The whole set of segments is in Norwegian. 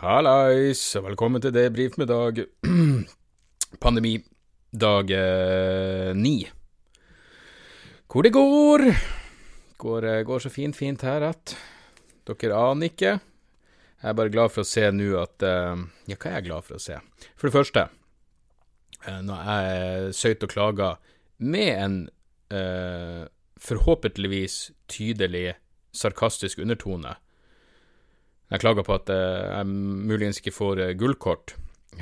Hallais, og velkommen til debrif med dag Pandemi, dag eh, ni. Hvor det går? Går, eh, går så fint, fint her at dere aner ikke. Jeg er bare glad for å se nå at eh, Ja, hva er jeg glad for å se? For det første, eh, når jeg søyt og klaga med en eh, forhåpentligvis tydelig sarkastisk undertone jeg klager på at eh, jeg muligens ikke får eh, gullkort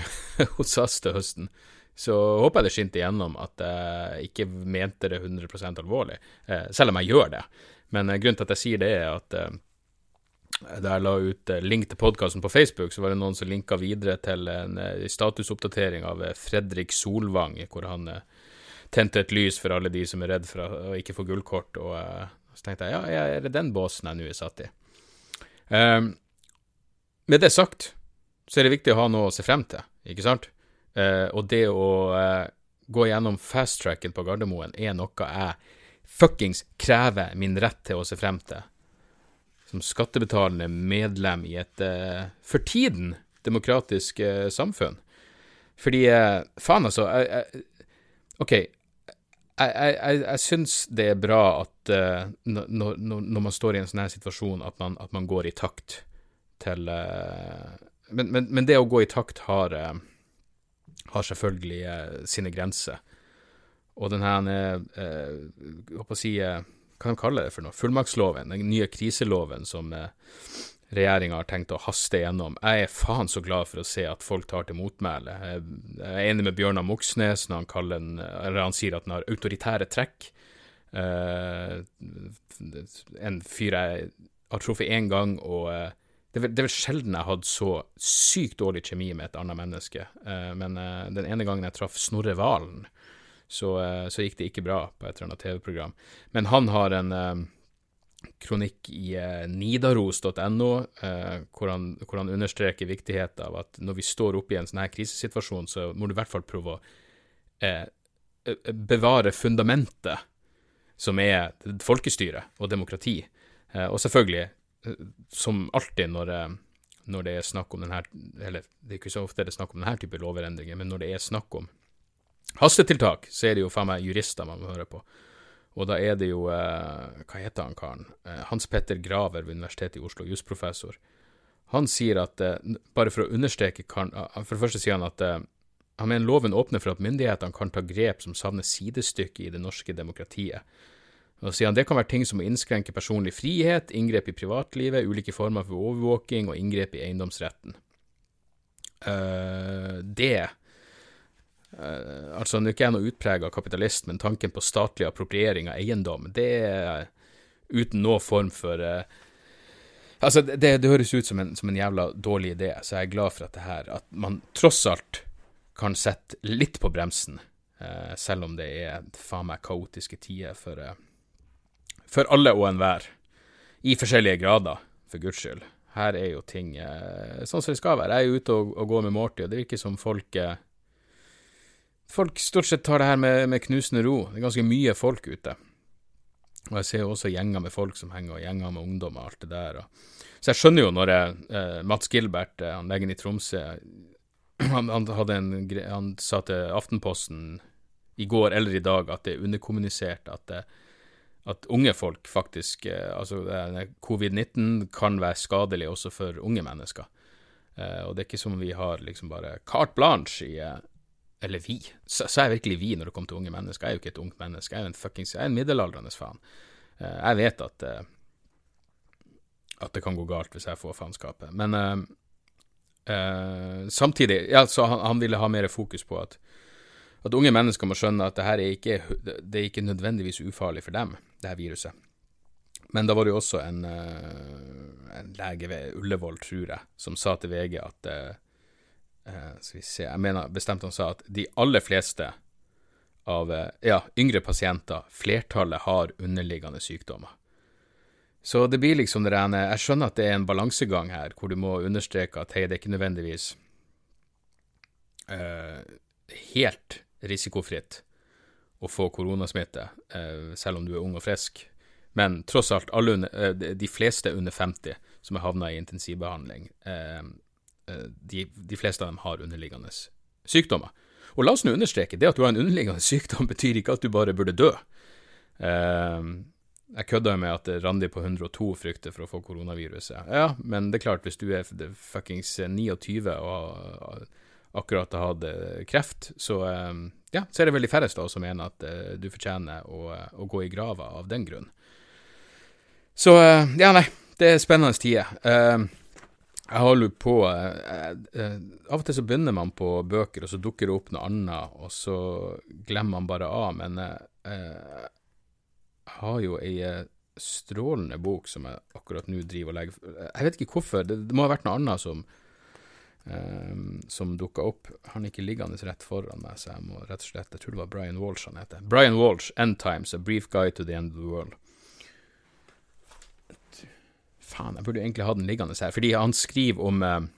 hos SAS til høsten. Så håper jeg det skinte igjennom at jeg ikke mente det 100 alvorlig, eh, selv om jeg gjør det. Men grunnen til at jeg sier det, er at da jeg la ut link til podkasten på Facebook, så var det noen som linka videre til en statusoppdatering av Fredrik Solvang, hvor han tente et lys for alle de som er redd for å ikke få gullkort. Og så tenkte jeg ja, er det den båsen jeg nå er satt i? Um, med det sagt, så er det viktig å ha noe å se frem til, ikke sant? Eh, og det å eh, gå gjennom fast-tracken på Gardermoen er noe jeg fuckings krever min rett til å se frem til. Som skattebetalende medlem i et eh, for tiden demokratisk eh, samfunn. Fordi eh, Faen, altså. Jeg, jeg, OK. Jeg, jeg, jeg syns det er bra at uh, når, når, når, man står i en sånn her situasjon, at man, at man går i takt til eh, men, men, men, det å gå i takt har, eh, har selvfølgelig eh, sine grenser. Og den her si, Hva kan de kalle det for noe? Fullmaktsloven, den nye kriseloven som regjeringa har tenkt å haste gjennom. Jeg er faen så glad for å se at folk tar til motmæle. Jeg er enig med Bjørnar Moxnes når han, den, eller han sier at den har autoritære trekk. en fyr jeg har truffet én gang, og det er, vel sjelden jeg har hatt så sykt dårlig kjemi med et annet menneske, uh, men uh, den ene gangen jeg traff Snorre Valen, så, uh, så, gikk det ikke bra på et eller annet TV-program. Men han har en kronikk i nidaros.no hvor, hvor han understreker viktigheten av at når vi står oppe i en sånn her krisesituasjon, så må du i hvert fall prøve å bevare fundamentet, som er folkestyre og demokrati. og selvfølgelig som alltid når, eh, når, det er snakk om denne Eller det er ikke så ofte det er snakk om denne type lovendringer, men når det er snakk om hastetiltak, så er det jo faen meg jurister man må høre på. Og da er det jo eh, Hva heter han karen? Eh, Hans Petter Graver ved Universitetet i Oslo, jusprofessor. Han sier at Bare for å understreke kan, For det første sier han at han mener loven åpner for at myndighetene kan ta grep som savner sidestykke i det norske demokratiet. Og sier han det kan være ting som å innskrenke personlig frihet, inngrep i privatlivet, ulike former for overvåking og inngrep i eiendomsretten. Uh, det uh, Altså, nå er ikke jeg noe utprega kapitalist, men tanken på statlig appropriering av eiendom, det er uten noe form for uh, Altså, det, det, høres ut som en, som en, jævla dårlig idé, så jeg er glad for at det her At man tross alt kan sette litt på bremsen, selv om det er faen meg kaotiske tider for for alle og enhver. I forskjellige grader, for guds skyld. Her er jo ting eh, sånn som det skal være. Jeg er ute og, og går med Morty, og det virker som folk eh, Folk stort sett tar det her med, med, knusende ro. Det er ganske mye folk ute. Og jeg ser jo også gjenger med folk som henger, og gjenger med ungdom og alt det der. Og. Så jeg skjønner jo når jeg, eh, Mats Gilbert, eh, han legen i Tromsø, han, han, en, han, sa til Aftenposten i går eller i dag at det er underkommunisert at eh, at unge folk faktisk eh, Altså, covid-19 kan være skadelig også for unge mennesker. Eh, og det er ikke som vi har liksom bare carte blanche i eh, Eller vi. Så, er jeg virkelig vi når det kommer til unge mennesker. Jeg er jo ikke et ungt menneske. Jeg er en fuckings Jeg er en middelaldrende faen. Jeg vet at at det kan gå galt hvis jeg får faenskapet. Men uh, uh, samtidig Ja, så han, han, ville ha mer fokus på at at unge mennesker må skjønne at det her er ikke, det er ikke nødvendigvis ufarlig for dem, det her viruset. Men da var det jo også en, eh, en lege ved Ullevål, tror jeg, som sa til VG at uh, Skal vi se, jeg mener bestemt han sa at de aller fleste av ja, yngre pasienter, flertallet, har underliggende sykdommer. Så det blir liksom det rene Jeg skjønner at det er en balansegang her, hvor du må understreke at hei, det er ikke nødvendigvis uh, helt risikofritt å få koronasmitte, eh, selv om du er ung og frisk. Men tross alt, alle, eh, de fleste under 50 som har havna i intensivbehandling, eh, de, de fleste av dem har underliggende sykdommer. Og la oss nå understreke, det at du har en underliggende sykdom, betyr ikke at du bare burde dø. Jeg kødda med at Randi på 102 frykter for å få koronaviruset. Ja, men det er klart, hvis du er fuckings 29 og akkurat har hatt eh, kreft, så, ehm, ja, så er det vel de færreste som mener at eh, du fortjener å, å, gå i grava av den grunn. Så eh, ja, nei, det er spennende tider. Ehm, jeg holder på Av og til så begynner man på bøker, og så dukker det opp noe annet, og så glemmer man bare av. Men jeg har jo ei strålende bok som jeg akkurat nå driver og legger Jeg vet ikke hvorfor, det må ha vært noe annet som Um, som dukka opp. Han er ikke liggende rett foran meg, så jeg må rett og slett Jeg tror det var Brian Walsh han heter. Brian Walsh, End Times, A Brief Guide to the End of the World. Faen, jeg burde egentlig ha den liggende her, fordi han skriver om uh,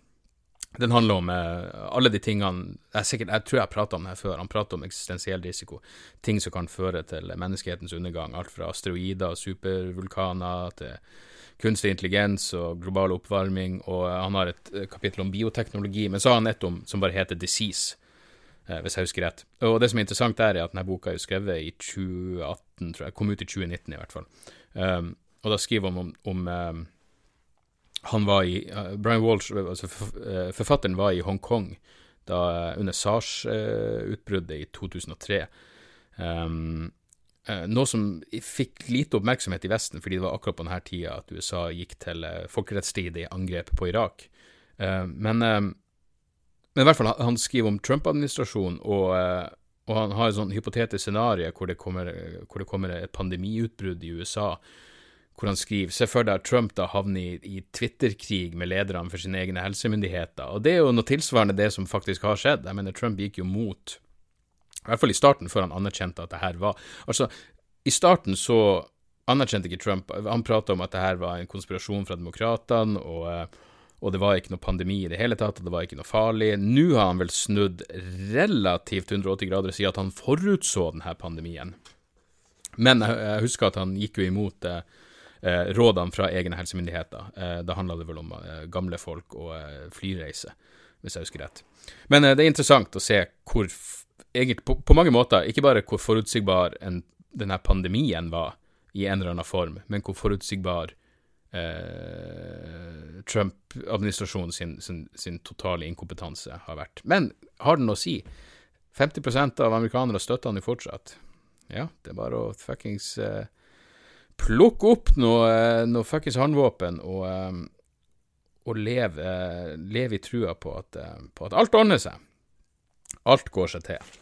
Den handler om uh, alle de tingene jeg, sikkert, jeg tror jeg prata om det før. Han prater om eksistensiell risiko. Ting som kan føre til menneskehetens undergang. Alt fra asteroider, og supervulkaner til kunstig intelligens og global oppvarming, og han har et eh, kapittel om bioteknologi, men så har han et om som bare heter Disease, eh, hvis jeg husker rett. Og det som er interessant der, er at denne boka er skrevet i 2018, tror jeg, kom ut i 2019 i hvert fall. Um, og da skriver han om, om um, han var i uh, Brian Walsh, altså forfatteren, var i Hongkong da, under SARS-utbruddet i 2003. Um, Eh, noe som fikk lite oppmerksomhet i Vesten, fordi det var akkurat på denne tida at USA gikk til eh, folkerettsstridig angrep på Irak. Eh, men, men, i hvert fall, han skriver om Trump-administrasjonen, og, og, han har et sånn hypotetisk scenario hvor hvor det kommer et pandemiutbrudd i USA hvor han skriver Se for deg at Trump da havner i, i Twitter-krig med lederne for sine egne helsemyndigheter. Og det er jo noe tilsvarende det som faktisk har skjedd. Jeg mener, Trump gikk jo mot i hvert fall i starten, før han anerkjente at det her var Altså, i starten så anerkjente ikke Trump Han prata om at det her var en konspirasjon fra demokratene, og, eh, og, det var ikke noe pandemi i det hele tatt, og det var ikke noe farlig. Nå har han vel snudd relativt 180 grader og sier at han forutså denne pandemien. Men jeg husker at han gikk jo imot eh rådene fra egne helsemyndigheter. Eh, da handla det vel om eh, gamle folk og eh, flyreise, hvis jeg husker rett. Men det er interessant å se hvor egentlig på, på, mange måter ikke bare hvor forutsigbar en, denne pandemien var i en eller annen form, men hvor forutsigbar eh, Trump-administrasjonen sin, sin, sin, totale inkompetanse har vært. Men har den å si? 50% av amerikanere støtter han jo fortsatt. Ja, det er bare å fuckings eh, plukke opp noe, eh, noe fuckings håndvåpen og, eh, og leve, eh, leve, i trua på at, på at alt ordner seg. Alt går seg til.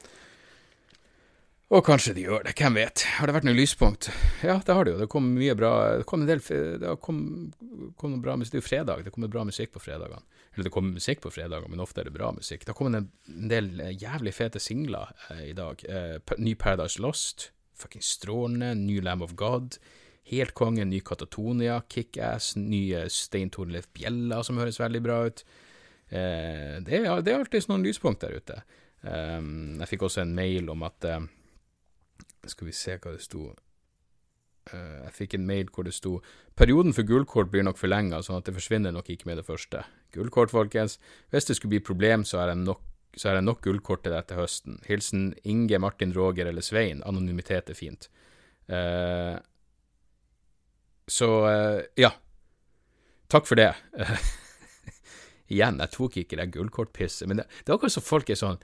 Og kanskje de gjør det, hvem vet. Har det vært noen lyspunkt? Ja, det har det jo. Det kom mye bra Det kom en del Det kom, kom noe bra musikk. Det er jo fredag, det kommer bra musikk på fredagene. Eller det kommer musikk på fredager, men ofte er det bra musikk. Det har kommet en, del jævlig fete singler eh, i dag. Eh, ny Paradise Lost, fucking strålende, ny Lamb of God, helt konge, ny Katatonia, Kickass, nye Stein Torleif Bjella, som høres veldig bra ut. Eh, det, er, det er alltid noen lyspunkt der ute. Eh, jeg fikk også en mail om at eh, Skal vi se hva det sto. Uh, jeg fikk en mail hvor det sto perioden for gullkort blir nok forlenga, sånn at det forsvinner nok ikke med det første. Gullkort, folkens. Hvis det skulle bli problem, så er det nok, så er det nok gullkort til deg til høsten. Hilsen Inge, Martin, Roger eller Svein. Anonymitet er fint. Uh, så ja. Takk for det. Igjen, jeg tok ikke det gullkortpisset, men det, det er akkurat som folk er sånn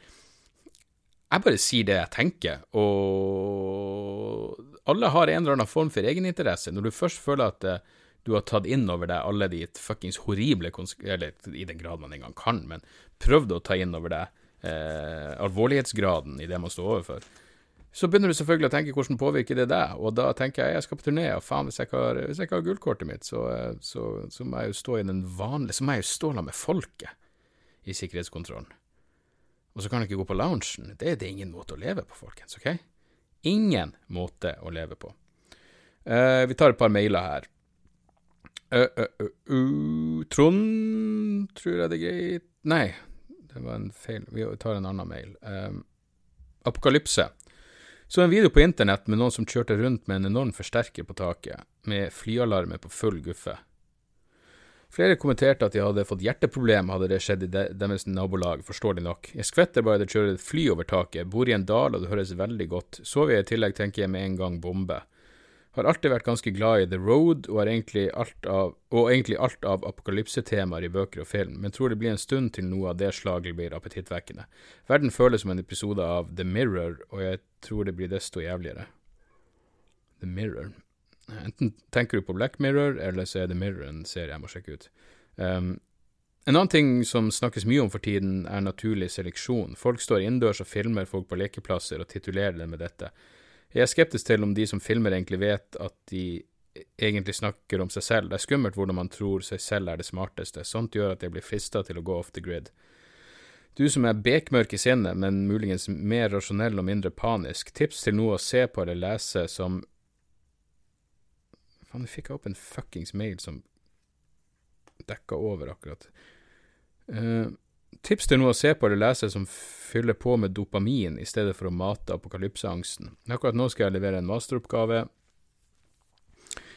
Jeg bare sier det jeg tenker, og alle har en eller annen form for egeninteresse. Når du først føler at uh, du har tatt inn over deg alle de fuckings horrible Eller i den grad man engang kan, men prøvd å ta inn over deg uh, alvorlighetsgraden i det man står overfor så begynner du selvfølgelig å tenke hvordan påvirker det deg, og da tenker jeg jeg skal på turné, og faen, hvis jeg ikke har, jeg ikke har gullkortet mitt, så, så, så, må jeg jo stå i den vanlige Så må jeg jo stå sammen med folket i sikkerhetskontrollen. Og så kan jeg ikke gå på loungen. Det er det ingen måte å leve på, folkens, OK? Ingen måte å leve på. Uh, vi tar et par mailer her. Uh, uh, Trond, tror jeg det er greit Nei, det var en feil. Vi tar en annen mail. Apokalypse. Så en video på internett med noen som kjørte rundt med en enorm forsterker på taket, med flyalarmer på full guffe. Flere kommenterte at de hadde fått hjerteproblem hadde det skjedd i de, deres nabolag, forståelig nok. Jeg skvetter bare det kjører et fly over taket, bor i en dal og det høres veldig godt. Sover jeg i tillegg, tenker jeg med en gang bombe. Har alltid vært ganske glad i The Road, og, egentlig alt av, og egentlig alt av apokalypsetemaer i bøker og film, men tror det blir en stund til noe av det slaget blir appetittvekkende. Verden føles som en episode av The Mirror, og jeg tror det blir desto jævligere. The Mirror Enten tenker du på Black Mirror, eller så er The Mirror en serie jeg må sjekke ut. Um, en annen ting som snakkes mye om for tiden, er naturlig seleksjon. Folk står innendørs og filmer folk på lekeplasser og titulerer dem med dette. Jeg er skeptisk til om de som filmer egentlig vet at de egentlig snakker om seg selv. Det er skummelt hvordan man tror seg selv er det smarteste. Sånt gjør at jeg blir frista til å gå off the grid. Du som er bekmørk i sinnet, men muligens mer rasjonell og mindre panisk, tips til noe å se på eller lese som Faen, nå fikk jeg opp en fuckings mail som dekka over akkurat. Uh, Tips til noe å se på eller lese som fyller på med dopamin i stedet for å mate apokalypseangsten. Akkurat nå skal jeg levere en masteroppgave,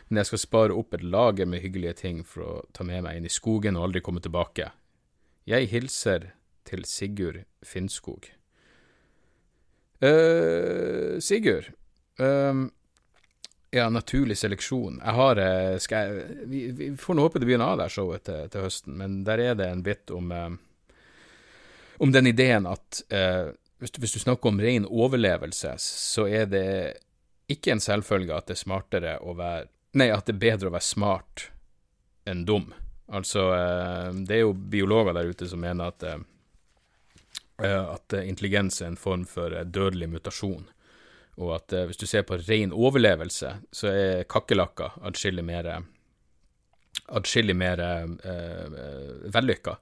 men jeg skal spare opp et lager med hyggelige ting for å ta med meg inn i skogen og aldri komme tilbake. Jeg hilser til Sigurd Finnskog. Uh, Sigurd. Um, ja, naturlig seleksjon. Jeg har skal jeg, vi, vi, får nå håpe det begynner av der showet til, til, høsten, men der er det en bit om uh, om den ideen at eh, hvis, du, hvis, du, snakker om ren overlevelse, så er det ikke en selvfølge at det er smartere å være Nei, at det er bedre å være smart enn dum. Altså, eh, det er jo biologer der ute som mener at eh, eh at intelligens er en form for eh, dødelig mutasjon, og at eh, hvis du ser på ren overlevelse, så er kakerlakker atskillig mer atskillig mer vellykka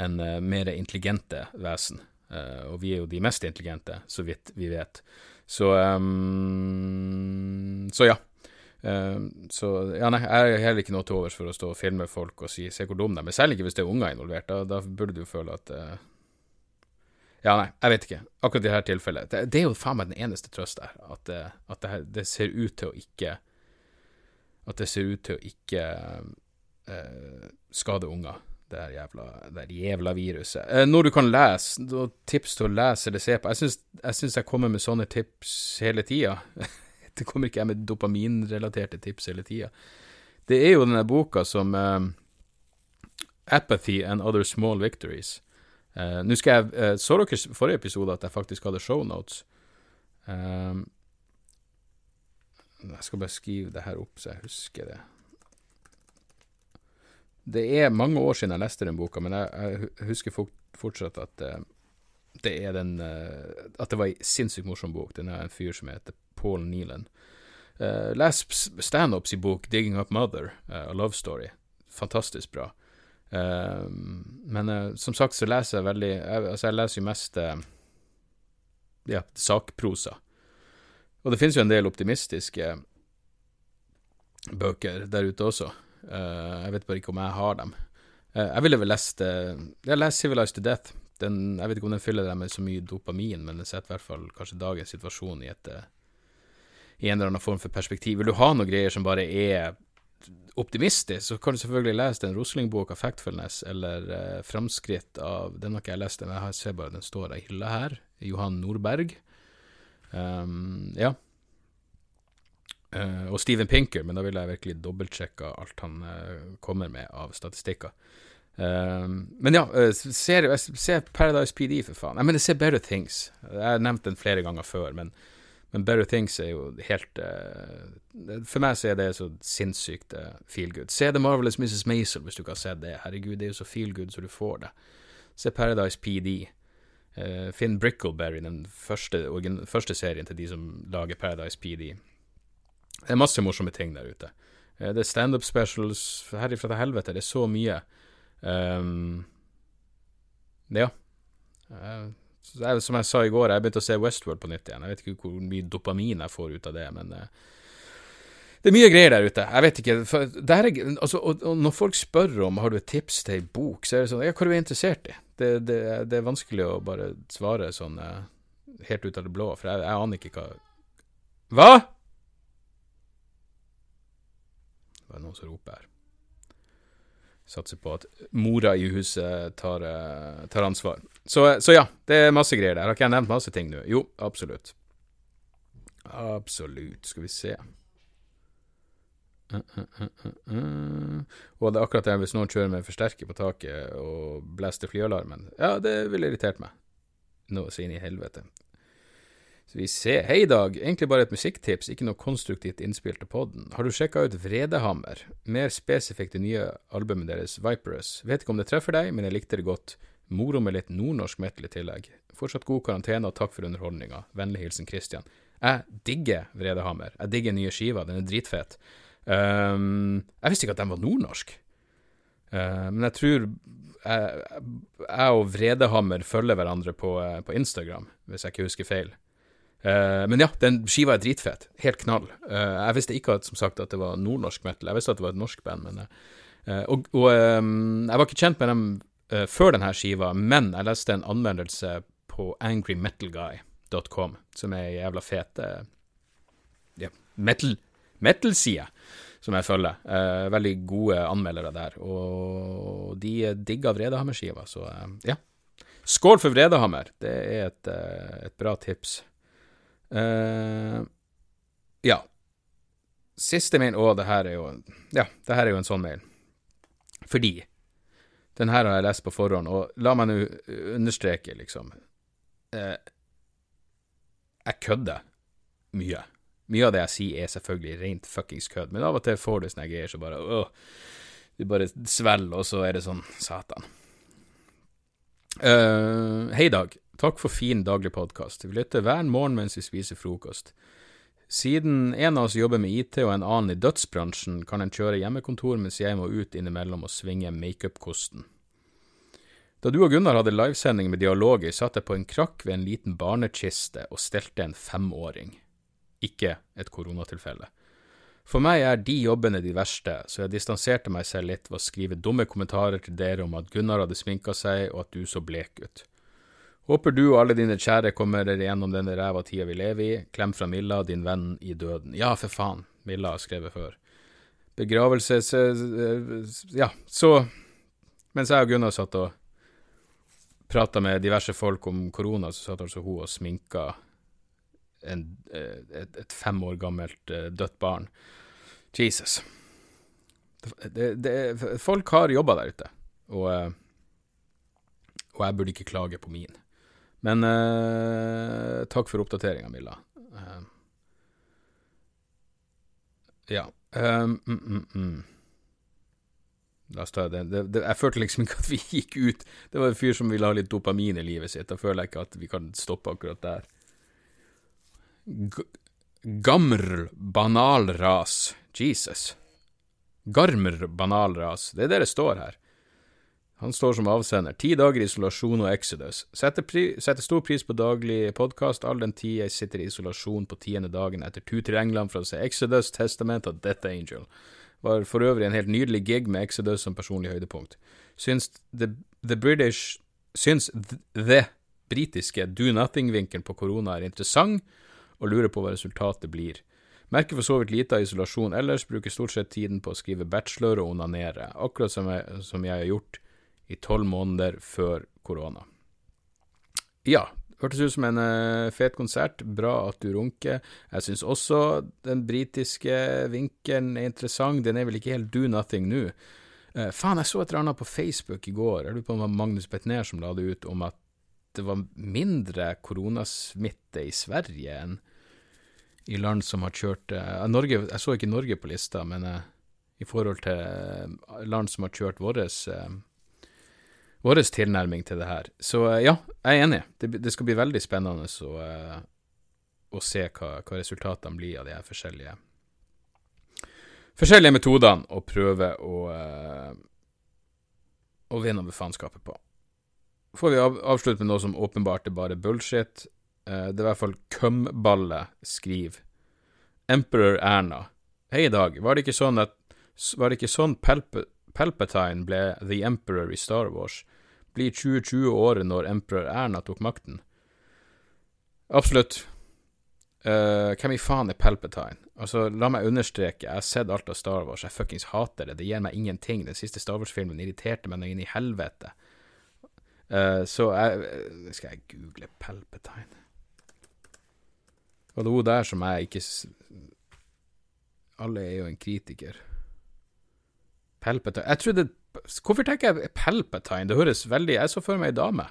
enn uh, mer intelligente vesen. Uh, og vi er jo de mest intelligente, så vidt vi vet. Så um, Så ja. Um, så ja, nei, jeg har heller ikke noe til overs for å stå og filme folk og si 'se hvor dum de er', men selv ikke hvis det er unger involvert. Da, da burde du føle at uh, Ja, nei, jeg vet ikke. Akkurat i dette tilfellet. Det, det er jo faen meg den eneste trøst der, at, at det, her, det, ser ut til å ikke At det ser ut til å ikke skade unger det er jævla, det jævla viruset. Eh, når du kan lese, tips til å lese eller se på. Jeg syns jeg, jeg kommer med sånne tips hele tida. det kommer ikke jeg med dopaminrelaterte tips hele tida. Det er jo denne boka som eh, Apathy and Other Small Victories. Eh, Nå skal jeg uh, Så dere forrige episode at jeg faktisk hadde shownotes? Uh, jeg skal bare skrive det her opp, så jeg husker det. Det er mange år siden jeg leste den boka, men jeg, jeg husker fortsatt at uh, det er den uh, At det var ei sinnssykt morsom bok. Den er en fyr som heter Paul Neelan. Uh, les standups i bok 'Digging Up Mother', A Love Story. Fantastisk bra. men som sagt så leser jeg veldig jeg, Altså, jeg leser jo mest ja, sakprosa. Og det finnes jo en del optimistiske bøker der ute også. Uh, jeg vet bare ikke om jeg har dem. Uh, jeg ville vel lest uh, Jeg lest Civilized to Death. Den, jeg vet ikke om den fyller deg med så mye dopamin, men den setter i hvert fall kanskje dagens situasjon i et i en eller annen form for perspektiv. Vil du ha noen greier som bare er optimistisk, så kan du selvfølgelig lese den Rosling-boka Factfulness, eller uh, Framskritt av Den har ikke jeg lest, men jeg ser bare den står i hylla her. Johan Nordberg. Um, ja. Uh, og Steven Pinker, men da vil jeg virkelig dobbeltsjekke alt han uh, kommer med av statistikker. Uh, men ja, ser, ser, Paradise PD, for faen. Jeg mener, se Better Things. Jeg har nevnt den flere ganger før, men, men Better Things er jo helt For meg så er det så sinnssykt feel good. Se The Marvelous Mrs. Maisel, hvis du ikke har sett det. Herregud, det er jo så feel good så du får det. Se Paradise PD. Finn Brickleberry, den første, første serien til de som lager Paradise PD. Det er masse morsomme ting der ute. Eh, det er standup specials herifra til helvete. Det er så mye. Um, ja. Jeg, som jeg sa i går, jeg begynte å se Westworld på nytt igjen. Jeg vet ikke hvor mye dopamin jeg får ut av det, men uh, det er mye greier der ute. Jeg vet ikke. Er, altså, og, og, når folk spør om har du et tips til ei bok, så er det sånn Ja, hva er du interessert i? Det, det, det, er vanskelig å bare svare sånn helt ut av det blå, for jeg, jeg aner ikke hva Hva?! Det er noen som roper her. Satser på at mora i huset tar, eh, tar ansvar. Så, så, ja, det er masse greier der. Har ikke jeg nevnt masse ting nå? Jo, absolutt. Absolutt. Skal vi se. Uh, uh, og det er akkurat det hvis noen kjører med forsterker på taket og blaster flyalarmen. Ja, det ville irritert meg. Nå så inn i helvete. Så vi ser. Hei, Dag. Egentlig bare et musikktips, ikke noe konstruktivt innspill til poden. Har du sjekka ut Vredehammer? Mer spesifikt det nye albumet deres, Viperous. Vet ikke om det treffer deg, men jeg likte det godt. Moro med litt nordnorsk metal i tillegg. Fortsatt god karantene, og takk for underholdninga. Vennlig hilsen Christian. Jeg digger Vredehammer. Jeg digger nye skiva, den er dritfet. Um, jeg visste ikke at den var nordnorsk. Uh, men jeg tror jeg, jeg og Vredehammer følger hverandre på, uh, på Instagram, hvis jeg ikke husker feil. Uh, men ja, den skiva er dritfet. Helt knall. Uh, jeg visste ikke at, som sagt, at det var nordnorsk metal. Jeg visste at det var et norsk band, men uh, Og, og um, jeg var ikke kjent med dem før denne skiva, men jeg leste en anmeldelse på angrymetalguy.com, som er ei jævla fet ja, metal, metal-side som jeg følger. veldig gode anmeldere der, og de digga Vredehammer-skiva, så ja. Skål for Vredehammer! Det er et, et bra tips. Uh, ja. Siste mail Å, det her er jo Ja, det her er jo en sånn mail. Fordi den her har jeg lest på forhånd, og la meg nå understreke, liksom uh, Jeg kødder mye. Mye av det jeg sier, er selvfølgelig rent fuckings kødd, men av og til får du sånne greier så bare åh, Du bare svelger, og så er det sånn Satan. Uh, hei, Dag. Takk for fin daglig podkast. Vi lytter hver morgen mens vi spiser frokost. Siden en av oss jobber med IT og en annen i dødsbransjen, kan en kjøre hjemmekontor mens jeg må ut innimellom og svinge makeup-kosten. Da du og Gunnar hadde livesending med dialoger, satt jeg på en krakk ved en liten barnekiste og stelte en femåring. Ikke et koronatilfelle. For meg er de jobbene de verste, så jeg distanserte meg selv litt ved å skrive dumme kommentarer til dere om at Gunnar hadde sminka seg og at du så blek ut. Håper du og alle dine kjære kommer dere gjennom denne ræva tida vi lever i. Klem fra Milla, din venn i døden. Ja, for faen. Milla har skrevet før. Begravelse Ja, så Mens jeg og Gunnar satt og prata med diverse folk om korona, så satt altså hun og sminka en, et, et, fem år gammelt eh, dødt barn. Jesus. Det, det, folk har jobba der ute, og, eh, og jeg burde ikke klage på min. Men eh, takk for oppdateringa, Milla. Eh, ja. Um, mm, mm. La oss ta det. Det, det. Jeg følte liksom ikke at vi gikk ut. Det var en fyr som ville ha litt dopamin i livet sitt. Da føler jeg ikke at vi kan stoppe akkurat der. G Gamr banalras. Jesus. Garmer banalras. Det er det det står her. Han står som avsender. Ti dager isolasjon og Exodus. Setter, pri, setter stor pris på daglig podkast, all den tid jeg sitter i isolasjon på tiende dagen etter tur til England for å se Exodus, Testament og Death Angel. Var for øvrig en helt nydelig gig med Exodus som personlig høydepunkt. Syns The, the British Syns The britiske do nothing-vinkelen på korona er interessant, og lurer på hva resultatet blir. Merker for så vidt lite av isolasjon ellers, bruker stort sett tiden på å skrive bachelor og onanere, akkurat som jeg, som jeg har gjort i tolv måneder før korona. Ja, hørtes ut som en uh, fet konsert. Bra at du runker. Jeg syns også den britiske vinkelen er interessant. Den er vel ikke helt do nothing nå. Uh, faen, jeg så et eller annet på Facebook i går, jeg lurer på om det var Magnus Betnér som la det ut, om at det var mindre koronasmitte i Sverige enn i land som har kjørt uh, Norge, Jeg så ikke Norge på lista, men i forhold til land som har kjørt vårt vår tilnærming til det her. Så eh, ja, jeg er enig. Det, det skal bli veldig spennende å, eh, å se hva, hva, resultatene blir av de her forskjellige forskjellige metodene å prøve å, eh, å vinne over faenskapet på. Får vi av, avslutte med noe som åpenbart er bare bullshit. Det er i hvert fall Kømballe skriver. Emperor Erna. Hei, Dag. Var det ikke sånn at Var det ikke sånn Palp Palpatine ble The Emperor i Star Wars? Blir 2020 året når Emperor Erna tok makten? Absolutt. Uh, hvem i faen er Palpatine? Altså, La meg understreke, jeg har sett alt av Star Wars, jeg fuckings hater det. Det gir meg ingenting. Den siste Star Wars-filmen irriterte meg inn i helvete. Uh, så jeg Skal jeg google Palpatine? Var det hun der som jeg ikke Alle er jo en kritiker. Palpatine Jeg trodde Hvorfor tenker jeg Palpatine? Det høres veldig Jeg så for meg ei dame.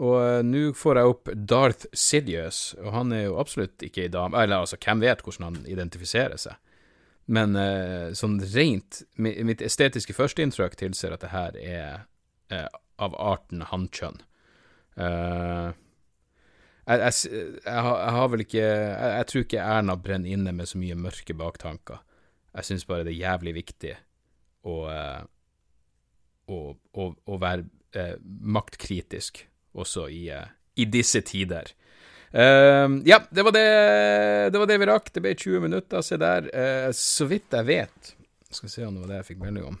Og uh, nå får jeg opp Darth Sidious, og han er jo absolutt ikke ei dame. Eller altså, hvem vet hvordan han identifiserer seg? Men eh, sånn rent Mitt estetiske førsteinntrykk tilsier at det her er eh, av arten hannkjønn. Jeg, jeg, jeg, jeg, har vel ikke jeg, tror ikke Erna brenner inne med så mye mørke baktanker. Jeg syns bare det er jævlig viktig å, å, å, å være maktkritisk også i, eh, i disse tider. Uh, ja, det var det, det var det, vi rakk. Det ble 20 minutter, se der. Uh, så vidt jeg vet Skal se om det var det jeg fikk melding om.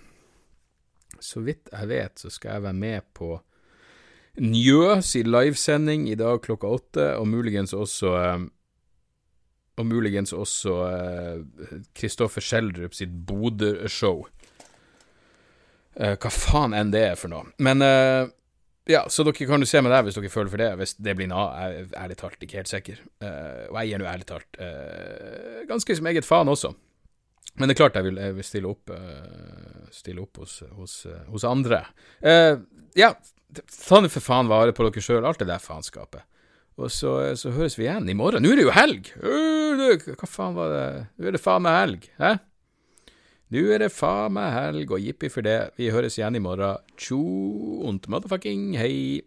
Så vidt jeg vet, så skal jeg være med på Njø sin livesending i dag klokka åtte, og muligens også Og muligens også Kristoffer Schjelderup sitt Bodø-show. Hva faen enn det er for noe. Men ja, så dere kan jo se meg der hvis dere føler for det. Hvis det blir noe, jeg er ærlig talt ikke helt sikker. Uh, og jeg gir nå ærlig talt uh, ganske som eget faen også. Men det er klart jeg vil, jeg vil stille opp, uh, stille opp hos, hos, hos andre. ja, ta nå for faen vare på dere sjøl, alt det der faenskapet. Og så, så, høres vi igjen i morgen. Nå er det jo helg! Hva faen var det Nå er det faen meg helg, hæ? Nå er det faen meg helg, og jippi for det. Vi høres igjen i morgen. Tjo ont motherfucking hei.